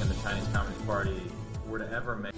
and the Chinese Communist Party were to ever make.